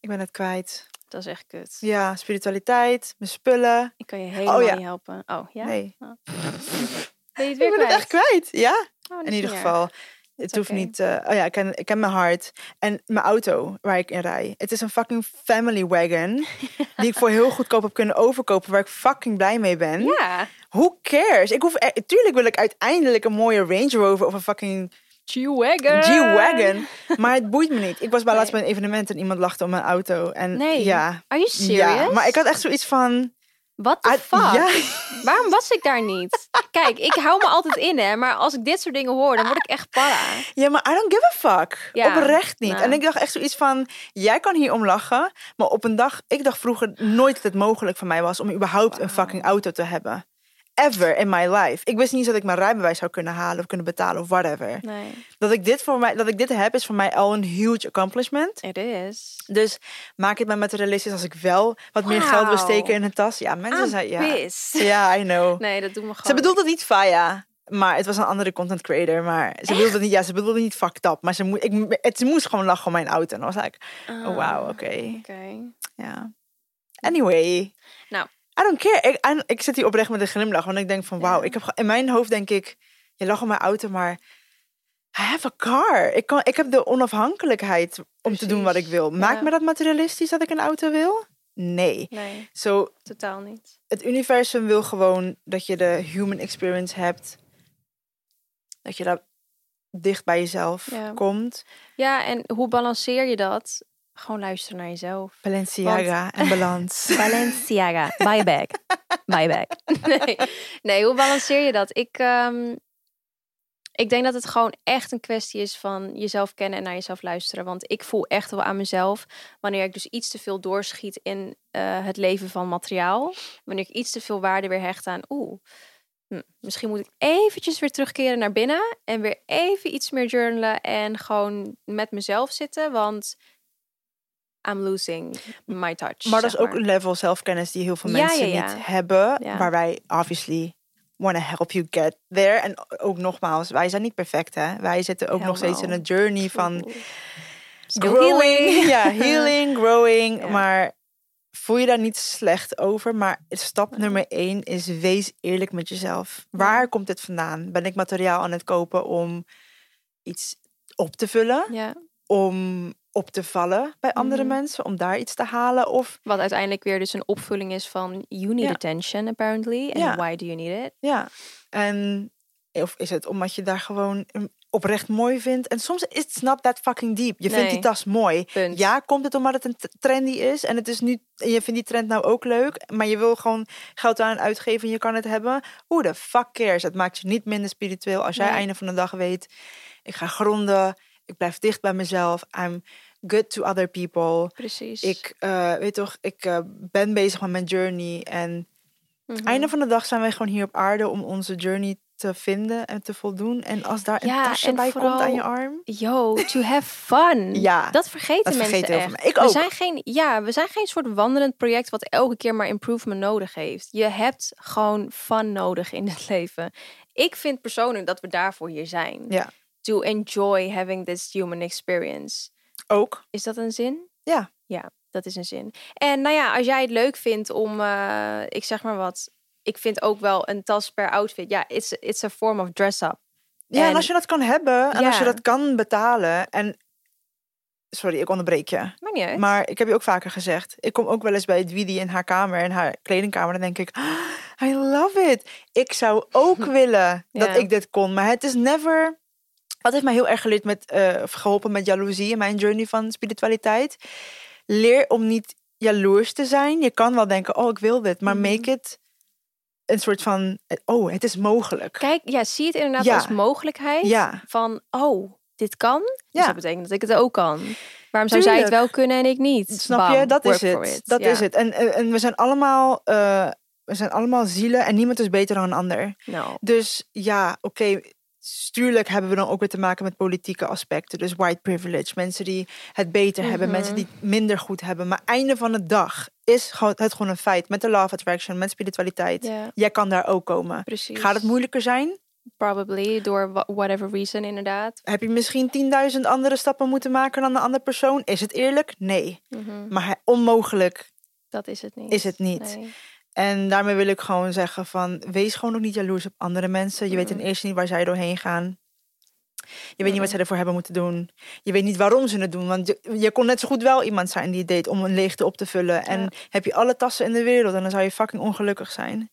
S1: Ik ben het kwijt.
S2: Dat is echt kut.
S1: Ja, spiritualiteit, mijn spullen.
S2: Ik kan je helemaal
S1: ja.
S2: niet helpen. Oh, ja?
S1: Nee,
S2: Ben je het
S1: ik
S2: weer
S1: ben het echt kwijt. Ja,
S2: Oh,
S1: in ieder geval. Het hoeft niet. eh, oh ja, ik ken, ik ken mijn hart. En mijn auto waar ik in rij. Het is een fucking family wagon. die ik voor heel goedkoop heb kunnen overkopen. Waar ik fucking blij mee ben.
S2: Ja.
S1: Who cares? Ik hoef, tuurlijk wil ik uiteindelijk een mooie Range Rover of een fucking
S2: G-Wagon.
S1: G-Wagon. Maar het boeit me niet. Ik was bij laatst bij een evenement en iemand lachte om mijn auto. En
S2: Nee.
S1: ja.
S2: Are you serious?
S1: Ja, maar ik had echt zoiets van...
S2: What the
S1: ah,
S2: fuck?
S1: Ja,
S2: Waarom was ik daar niet? Kijk, ik hou me altijd in, hè. Maar als ik dit soort dingen hoor, dan word ik echt para.
S1: Ja, maar I don't give a fuck.
S2: Ja,
S1: Oprecht niet.
S2: nou.
S1: En ik dacht echt zoiets van, jij kan hier om lachen. Maar op een dag, ik dacht vroeger nooit dat het mogelijk voor mij was om überhaupt een fucking auto te hebben. Ever in my life. Ik wist niet eens dat ik mijn rijbewijs zou kunnen halen of kunnen betalen of whatever.
S2: Nee,
S1: Dat ik dit voor mij, dat ik dit heb, is voor mij al een huge accomplishment.
S2: it is.
S1: Dus maak het maar materialistisch als ik wel wat meer geld wil
S2: Wauw.
S1: steken in een tas. Ja, mensen
S2: I'm
S1: zijn ja.
S2: pissed.
S1: Ja, I know.
S2: Nee, dat doet me gewoon...
S1: Ze bedoelde het niet Faya. Maar het was een andere content creator. Maar ze bedoelde het niet, ja, ze bedoelde niet fucked up. Maar ze, moe, ik, het, ze moest gewoon lachen om mijn auto. En dan was like, oh wow, oké.
S2: Ah, Oké.
S1: Ja. Anyway.
S2: Nou.
S1: I don't care. Ik, en ik zit hier oprecht met een glimlach. Want ik denk van, wauw. Ik heb, in mijn hoofd denk ik, je lacht om mijn auto, maar... I have a car. Ik, kan, ik heb de onafhankelijkheid om te doen wat ik wil. Maakt
S2: Ja.
S1: me dat materialistisch dat ik een auto wil? Nee.
S2: Nee,
S1: Zo,
S2: totaal niet.
S1: het universum wil gewoon dat je de human experience hebt. Dat je daar dicht bij jezelf
S2: Ja.
S1: komt.
S2: Ja, en hoe balanceer je dat? Gewoon luisteren naar jezelf.
S1: Balenciaga en balans.
S2: Balenciaga, buy bag. Buy nee. nee, hoe balanceer je dat? Ik, ehm, ik denk dat het gewoon echt een kwestie is van jezelf kennen en naar jezelf luisteren. Want ik voel echt wel aan mezelf wanneer ik dus iets te veel doorschiet in eh, het leven van materiaal. Wanneer ik iets te veel waarde weer hecht aan, oeh, hm, misschien moet ik eventjes weer terugkeren naar binnen en weer even iets meer journalen en gewoon met mezelf zitten. Want I'm losing my touch.
S1: Maar dat is ook een level zelfkennis die heel veel mensen
S2: ja, ja.
S1: niet hebben.
S2: Ja.
S1: Waar wij obviously want to help you get there. En ook nogmaals, wij zijn niet perfect hè. Wij zitten ook nog steeds in een journey van growing.
S2: healing.
S1: Ja, healing, growing. Maar voel je daar niet slecht over. Maar stap nummer één is wees eerlijk met jezelf. Waar komt dit vandaan? Ben ik materiaal aan het kopen om iets op te vullen?
S2: Ja,
S1: Om op te vallen bij andere
S2: Mhm.
S1: mensen? Om daar iets te halen? Of
S2: wat uiteindelijk weer dus een opvulling is van you need
S1: Ja.
S2: attention apparently. And
S1: Ja.
S2: why do you need it?
S1: ja. En of is het omdat je daar gewoon een- oprecht mooi vindt? En soms is het not that fucking deep. Je vindt die tas mooi.
S2: Punt.
S1: Ja, komt het omdat het een trendy is en het is nu en je vindt die trend nou ook leuk, maar je wil gewoon geld aan uitgeven en je kan het hebben. Hoe de fuck cares? Het maakt je niet minder spiritueel als jij
S2: Nee.
S1: einde van de dag weet, ik ga gronden, ik blijf dicht bij mezelf, I'm good to other people.
S2: Precies.
S1: Ik eh, weet toch, ik eh, ben bezig met mijn journey en
S2: Mhm.
S1: einde van de dag zijn wij gewoon hier op aarde om onze journey te vinden en te voldoen. En als daar een tasje bij komt aan je arm.
S2: Yo, to have fun.
S1: Ja,
S2: Dat vergeten
S1: dat
S2: mensen
S1: vergeten heel
S2: echt.
S1: Ik
S2: we
S1: ook.
S2: zijn geen, ja, we zijn geen soort wandelend project wat elke keer maar improvement nodig heeft. Je hebt gewoon fun nodig in het leven. Ik vind persoonlijk dat we daarvoor hier zijn.
S1: Ja.
S2: To enjoy having this human experience.
S1: Ook.
S2: Is dat een zin?
S1: Ja.
S2: Ja, dat is een zin. En nou ja, als jij het leuk vindt om, eh, ik zeg maar wat, ik vind ook wel een tas per outfit. Ja, it's, it's a form of dress up.
S1: Ja, en,
S2: En-
S1: als je dat kan hebben en als je dat kan betalen en sorry, ik onderbreek je.
S2: Maar niet uit.
S1: Maar ik heb je ook vaker gezegd, ik kom ook wel eens bij Dwidi in haar kamer in haar kledingkamer dan denk ik, "Ah, I love it. Ik zou ook willen dat ik dit kon, maar het is never. Wat heeft mij heel erg geleerd met, eh, of geholpen met jaloezie in mijn journey van spiritualiteit. Leer om niet jaloers te zijn. Je kan wel denken, oh, ik wil dit, maar
S2: Mhm.
S1: make it een soort van, oh, het is mogelijk.
S2: Kijk, ja, zie het inderdaad
S1: Ja.
S2: als mogelijkheid.
S1: Ja.
S2: Van, oh, dit kan. Dus
S1: Ja.
S2: dat betekent dat ik het ook kan. Waarom zou zij het wel kunnen en ik niet?
S1: Snap je? Dat is het. Dat is het. En, en, en we zijn allemaal, eh, we zijn allemaal zielen en niemand is beter dan een ander.
S2: Nou,
S1: Dus ja, oké. Stuurlijk hebben we dan ook weer te maken met politieke aspecten. Dus white privilege. Mensen die het beter hebben.
S2: Mhm.
S1: Mensen die het minder goed hebben. Maar einde van de dag is het gewoon een feit. Met de law of attraction, met spiritualiteit. Jij kan daar ook komen.
S2: precies.
S1: Gaat het moeilijker zijn?
S2: Probably, door wha- whatever reason inderdaad.
S1: Heb je misschien 10.000 andere stappen moeten maken dan een andere persoon? Is het eerlijk? Nee.
S2: Mhm,
S1: Maar onmogelijk
S2: Dat is het niet.
S1: is het niet.
S2: Nee.
S1: En daarmee wil ik gewoon zeggen van... wees gewoon ook niet jaloers op andere mensen. Je weet ten
S2: Mhm.
S1: eerste niet waar zij doorheen gaan. Je weet niet wat zij ervoor hebben moeten doen. Je weet niet waarom ze het doen. Want je, je kon net zo goed wel iemand zijn die het deed om een leegte op te vullen. En heb je alle tassen in de wereld en dan zou je fucking ongelukkig zijn.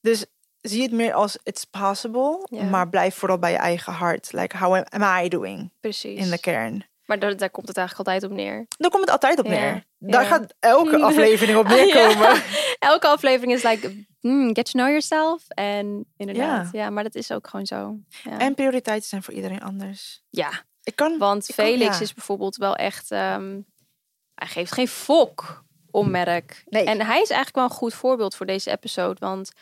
S1: Dus zie het meer als it's possible.
S2: Ja.
S1: Maar blijf vooral bij je eigen hart. Like, how am I doing
S2: Precies.
S1: in de kern?
S2: Maar daar, daar komt het eigenlijk altijd op neer.
S1: Daar komt het altijd op
S2: Ja,
S1: neer. Daar
S2: ja.
S1: gaat elke aflevering op
S2: Ja.
S1: neerkomen.
S2: Elke aflevering is like, mm, get to know yourself. En inderdaad, ja. maar dat is ook gewoon zo. Ja,
S1: En prioriteiten zijn voor iedereen anders.
S2: ja
S1: Ik kan
S2: want
S1: Ik
S2: Felix is bijvoorbeeld wel echt... ehm, hij geeft geen fok om merk.
S1: Nee.
S2: En hij is eigenlijk wel een goed voorbeeld voor deze episode. Want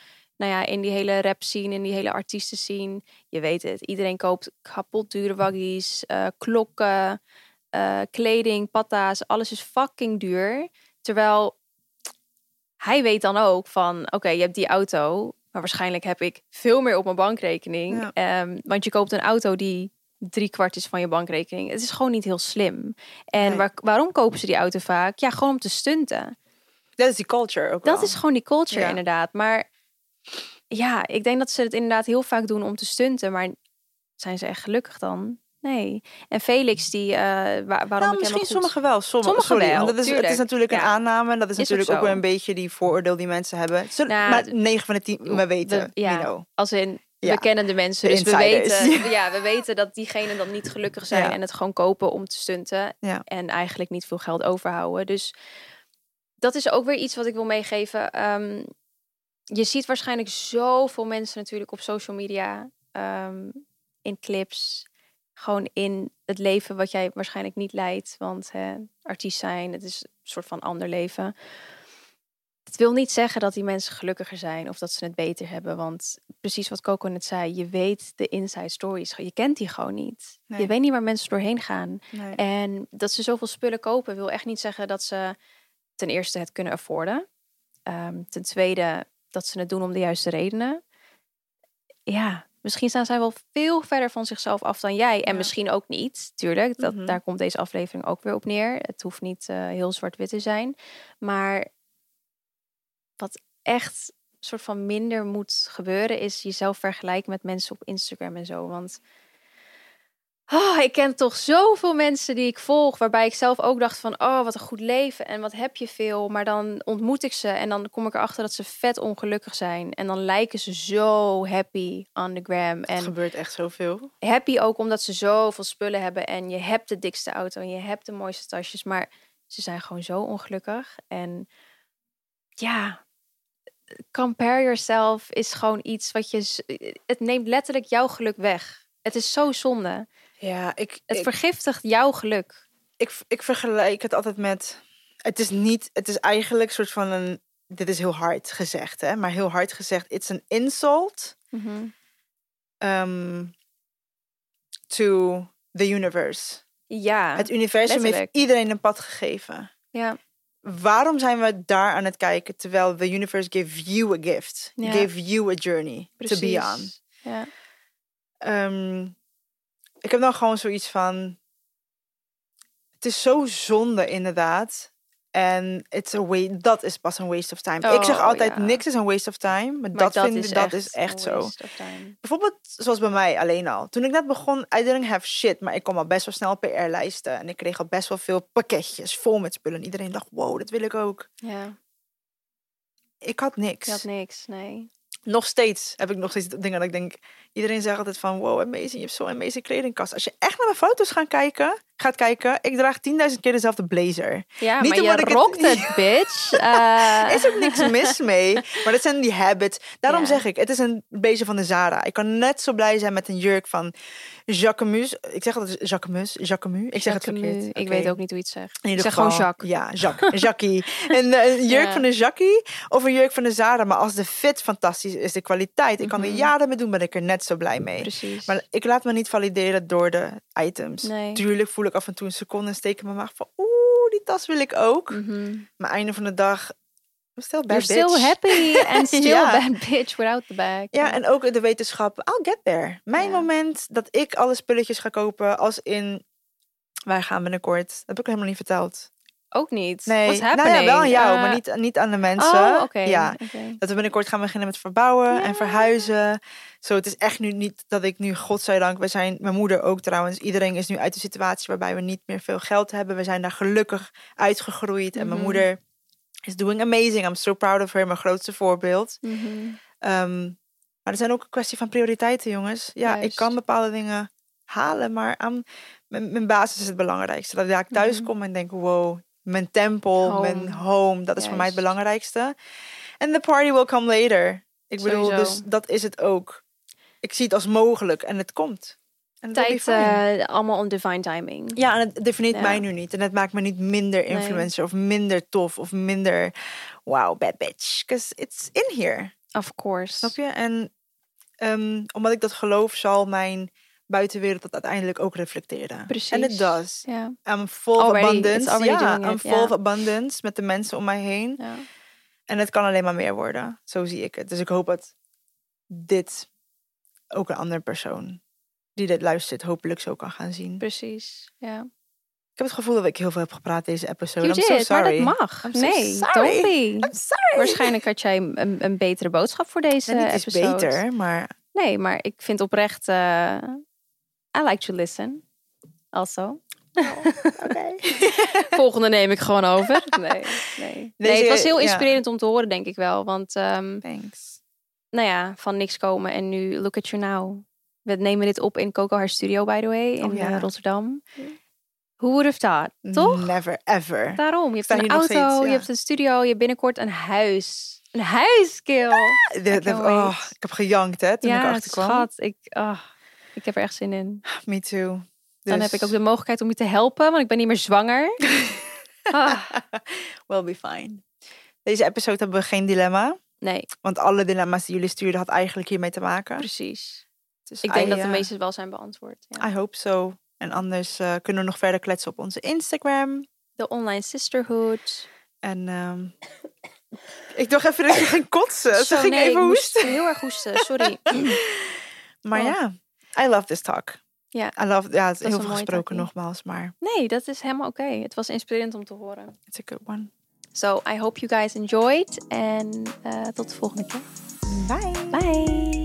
S2: nou ja, in die hele rap scene, in die hele artiesten scene... Je weet het, iedereen koopt kapot dure waggies, eh, klokken, eh, kleding, patta's. Alles is fucking duur. Terwijl hij weet dan ook van... Oké, je hebt die auto... Maar waarschijnlijk heb ik veel meer op mijn bankrekening.
S1: Ja.
S2: Ehm, want je koopt een auto die drie kwart is van je bankrekening. Het is gewoon niet heel slim. En
S1: Nee.
S2: waar, waarom kopen ze die auto vaak? Ja, gewoon om te stunten.
S1: Dat is die culture ook
S2: Dat
S1: wel.
S2: is gewoon die culture
S1: Ja.
S2: inderdaad. Maar ja, ik denk dat ze het inderdaad heel vaak doen om te stunten. Maar zijn ze echt gelukkig dan? Nee. En Felix, die, eh, waar, waarom
S1: Nou, misschien sommigen wel. Sommige,
S2: Sommigen
S1: sorry,
S2: wel,
S1: want dat is, het is
S2: tuurlijk.
S1: natuurlijk een aanname. Dat is, natuurlijk ook, weer een beetje die vooroordeel die mensen hebben. Zullen,
S2: Nou,
S1: maar
S2: d-
S1: 9 van de 10 we weten.
S2: We- ja. Als in,
S1: Ja.
S2: we kennen de mensen.
S1: De
S2: dus we weten, ja, we weten dat diegenen dan niet gelukkig zijn. En het gewoon kopen om te stunten. En eigenlijk niet veel geld overhouden. Dus dat is ook weer iets wat ik wil meegeven. Ehm, je ziet waarschijnlijk zoveel mensen natuurlijk op social media. ehm, in clips. Gewoon in het leven wat jij waarschijnlijk niet leidt. Want hè, artiest zijn, het is een soort van ander leven. Het wil niet zeggen dat die mensen gelukkiger zijn of dat ze het beter hebben. Want precies wat Coco net zei, je weet de inside stories. Je kent die gewoon niet.
S1: Nee.
S2: Je weet niet waar mensen doorheen gaan.
S1: Nee.
S2: En dat ze zoveel spullen kopen, wil echt niet zeggen dat ze ten eerste het kunnen afforden. Ehm, ten tweede dat ze het doen om de juiste redenen. Ja, misschien staan zij wel veel verder van zichzelf af dan jij. En
S1: Ja.
S2: misschien ook niet, tuurlijk. Dat,
S1: Mhm.
S2: Daar komt deze aflevering ook weer op neer. Het hoeft niet eh, heel zwart-wit te zijn. Maar wat echt soort van minder moet gebeuren, is jezelf vergelijken met mensen op Instagram en zo. Want oh, ik ken toch zoveel mensen die ik volg, waarbij ik zelf ook dacht van, oh, wat een goed leven en wat heb je veel. Maar dan ontmoet ik ze en dan kom ik erachter dat ze vet ongelukkig zijn. En dan lijken ze zo happy on the gram.
S1: Het
S2: En
S1: gebeurt echt zoveel.
S2: happy ook omdat ze zoveel spullen hebben en je hebt de dikste auto en je hebt de mooiste tasjes, maar ze zijn gewoon zo ongelukkig. En ja, compare yourself is gewoon iets wat je, het neemt letterlijk jouw geluk weg. Het is zo zonde.
S1: Ja, ik,
S2: Het
S1: ik,
S2: vergiftigt jouw geluk.
S1: ik, ik vergelijk het altijd met... Het is niet... Het is eigenlijk een soort van een... Dit is heel hard gezegd, hè. Maar heel hard gezegd. It's an insult um, to the universe.
S2: Ja,
S1: Het universum heeft iedereen een pad gegeven.
S2: ja,
S1: Waarom zijn we daar aan het kijken terwijl the universe gave you a gift,
S2: Ja.
S1: gave you a journey to be on?
S2: Ja,
S1: Ehm, ik heb dan gewoon zoiets van, het is zo zonde inderdaad. En it's a dat is pas een waste of time. ik zeg
S2: Oh,
S1: altijd,
S2: ja.
S1: niks is een waste of time. Maar,
S2: maar
S1: dat, vind, ik- dat is echt zo. Bijvoorbeeld zoals bij mij alleen al. Toen ik net begon, I didn't have shit. Maar ik kwam al best wel snel PR-lijsten. En ik kreeg al best wel veel pakketjes vol met spullen. En iedereen dacht, wow, dat wil ik ook.
S2: Ja,
S1: ik had niks.
S2: Je had niks, nee.
S1: Nog steeds heb ik nog steeds dingen dat ik denk... Iedereen zegt altijd van, wow, amazing, je hebt zo'n amazing kledingkast. Als je echt naar mijn foto's gaat kijken, gaat kijken, ik draag 10.000 keer dezelfde blazer.
S2: Ja,
S1: Niet
S2: maar je
S1: omdat ik het-
S2: het, bitch. Eh,
S1: is ook niks mis mee. Maar dat zijn die habits. Daarom
S2: Ja.
S1: zeg ik, het is een beetje van de Zara. Ik kan net zo blij zijn met een jurk van Jacquemus. Ik zeg altijd Jacquemus, Jacquemus. Ik zeg het verkeerd.
S2: Ik weet ook niet hoe het zegt. Ik zeg gewoon Jacques.
S1: Ja, Jacques. Jackie. Een, eh, een jurk
S2: Ja.
S1: van een Jackie of een jurk van de Zara. Maar als de fit fantastisch is, de kwaliteit. Ik kan er
S2: Mhm.
S1: jaren mee doen, ben ik er net zo blij mee.
S2: Precies.
S1: Maar ik laat me niet valideren door de items.
S2: Nee.
S1: Tuurlijk voel ik af en toe een seconde en steek in mijn maag van... Oeh, die tas wil ik ook.
S2: Mhm.
S1: Maar einde van de dag... I'm still bad
S2: You're still happy and still
S1: Ja.
S2: bad bitch without the bag.
S1: Ja, en ook de wetenschap. I'll get there. Mijn moment dat ik alle spulletjes ga kopen als in... Wij gaan binnenkort. Dat heb ik helemaal niet verteld.
S2: Ook niet.
S1: Nee,
S2: What's
S1: nou ja, wel aan jou,
S2: Eh,
S1: maar niet, niet aan de mensen.
S2: Oh, oké.
S1: Ja, dat we binnenkort gaan beginnen met verbouwen en verhuizen. Zo, het is echt nu niet dat ik nu, godzijdank, we zijn, mijn moeder ook trouwens, iedereen is nu uit de situatie waarbij we niet meer veel geld hebben. We zijn daar gelukkig uitgegroeid en mijn
S2: Mhm.
S1: moeder is doing amazing. I'm so proud of her, mijn grootste voorbeeld.
S2: Mhm.
S1: Ehm, maar er zijn ook een kwestie van prioriteiten, jongens. Ja, ik kan bepaalde dingen halen, maar aan, mijn, mijn basis is het belangrijkste. Dat ik thuis
S2: Mhm.
S1: kom en denk, wow, mijn tempel, mijn
S2: Home.
S1: dat is voor mij het belangrijkste. En the party will come later. Ik bedoel,
S2: Sowieso.
S1: dus dat is het ook. Ik zie het als mogelijk en het komt. En
S2: Tijd eh, allemaal on divine timing.
S1: Ja, en het definieert
S2: Ja.
S1: mij nu niet. En het maakt me niet minder influencer of minder tof of minder wow, bad bitch. Because it's in here.
S2: Of course.
S1: Snap je? En ehm, omdat ik dat geloof, zal mijn buitenwereld dat uiteindelijk ook reflecteren.
S2: Precies.
S1: En het does.
S2: Ja.
S1: I'm full of abundance. Ja, I'm
S2: it,
S1: full of abundance met de mensen om mij heen. En het kan alleen maar meer worden. Zo zie ik het. Dus ik hoop dat dit ook een andere persoon die dit luistert hopelijk zo kan gaan zien.
S2: Precies. Ja.
S1: Ik heb het gevoel dat ik heel veel heb gepraat deze episode.
S2: You
S1: I'm so
S2: maar
S1: sorry.
S2: dat mag.
S1: I'm so
S2: nee,
S1: sorry. I'm sorry.
S2: Waarschijnlijk had jij een, een betere boodschap voor deze
S1: niet is
S2: episode.
S1: beter, maar
S2: Nee, maar ik vind oprecht... eh, I like to listen. Also.
S1: oké.
S2: Volgende neem ik gewoon over. Nee, nee. nee het was heel
S1: ja.
S2: inspirerend om te horen, denk ik wel. Want, ehm,
S1: Thanks.
S2: nou ja, van niks komen en nu look at you now. We nemen dit op in Coco Haar Studio, by the way, in
S1: Oh, ja.
S2: eh, Rotterdam. Who would have thought? Toch?
S1: Never ever.
S2: Daarom. Je hebt een auto,
S1: steeds,
S2: je hebt een studio, je hebt binnenkort een huis. Een huis, Kill.
S1: De- de-
S2: can't
S1: oh, ik heb gejankt hè, toen ik
S2: Ja,
S1: erachter kwam.
S2: schat. Ik, ah, ik heb er echt zin in.
S1: Me too.
S2: Dan
S1: Dus
S2: heb ik ook de mogelijkheid om je te helpen, want ik ben niet meer zwanger. Ah,
S1: We'll be fine. Deze episode hebben we geen dilemma.
S2: nee,
S1: Want alle dilemma's die jullie stuurden had eigenlijk hiermee te maken.
S2: precies.
S1: Dus
S2: Ik denk dat de
S1: eh,
S2: meeste wel zijn beantwoord. Ja.
S1: I hope so. En anders eh, kunnen we nog verder kletsen op onze Instagram.
S2: De online sisterhood.
S1: En ehm, ik dacht even dat je ging kotsen. Ze ging
S2: nee,
S1: even hoesten.
S2: heel erg hoesten, sorry.
S1: Maar
S2: Oh.
S1: ja, I love this talk.
S2: Ja.
S1: I love, ja, het is heel veel gesproken
S2: talkie.
S1: nogmaals, maar
S2: Nee, dat is helemaal oké. Het was inspirerend om te horen.
S1: it's a good one.
S2: So, I hope you guys enjoyed. En eh, tot de volgende keer.
S1: Bye.
S2: Bye.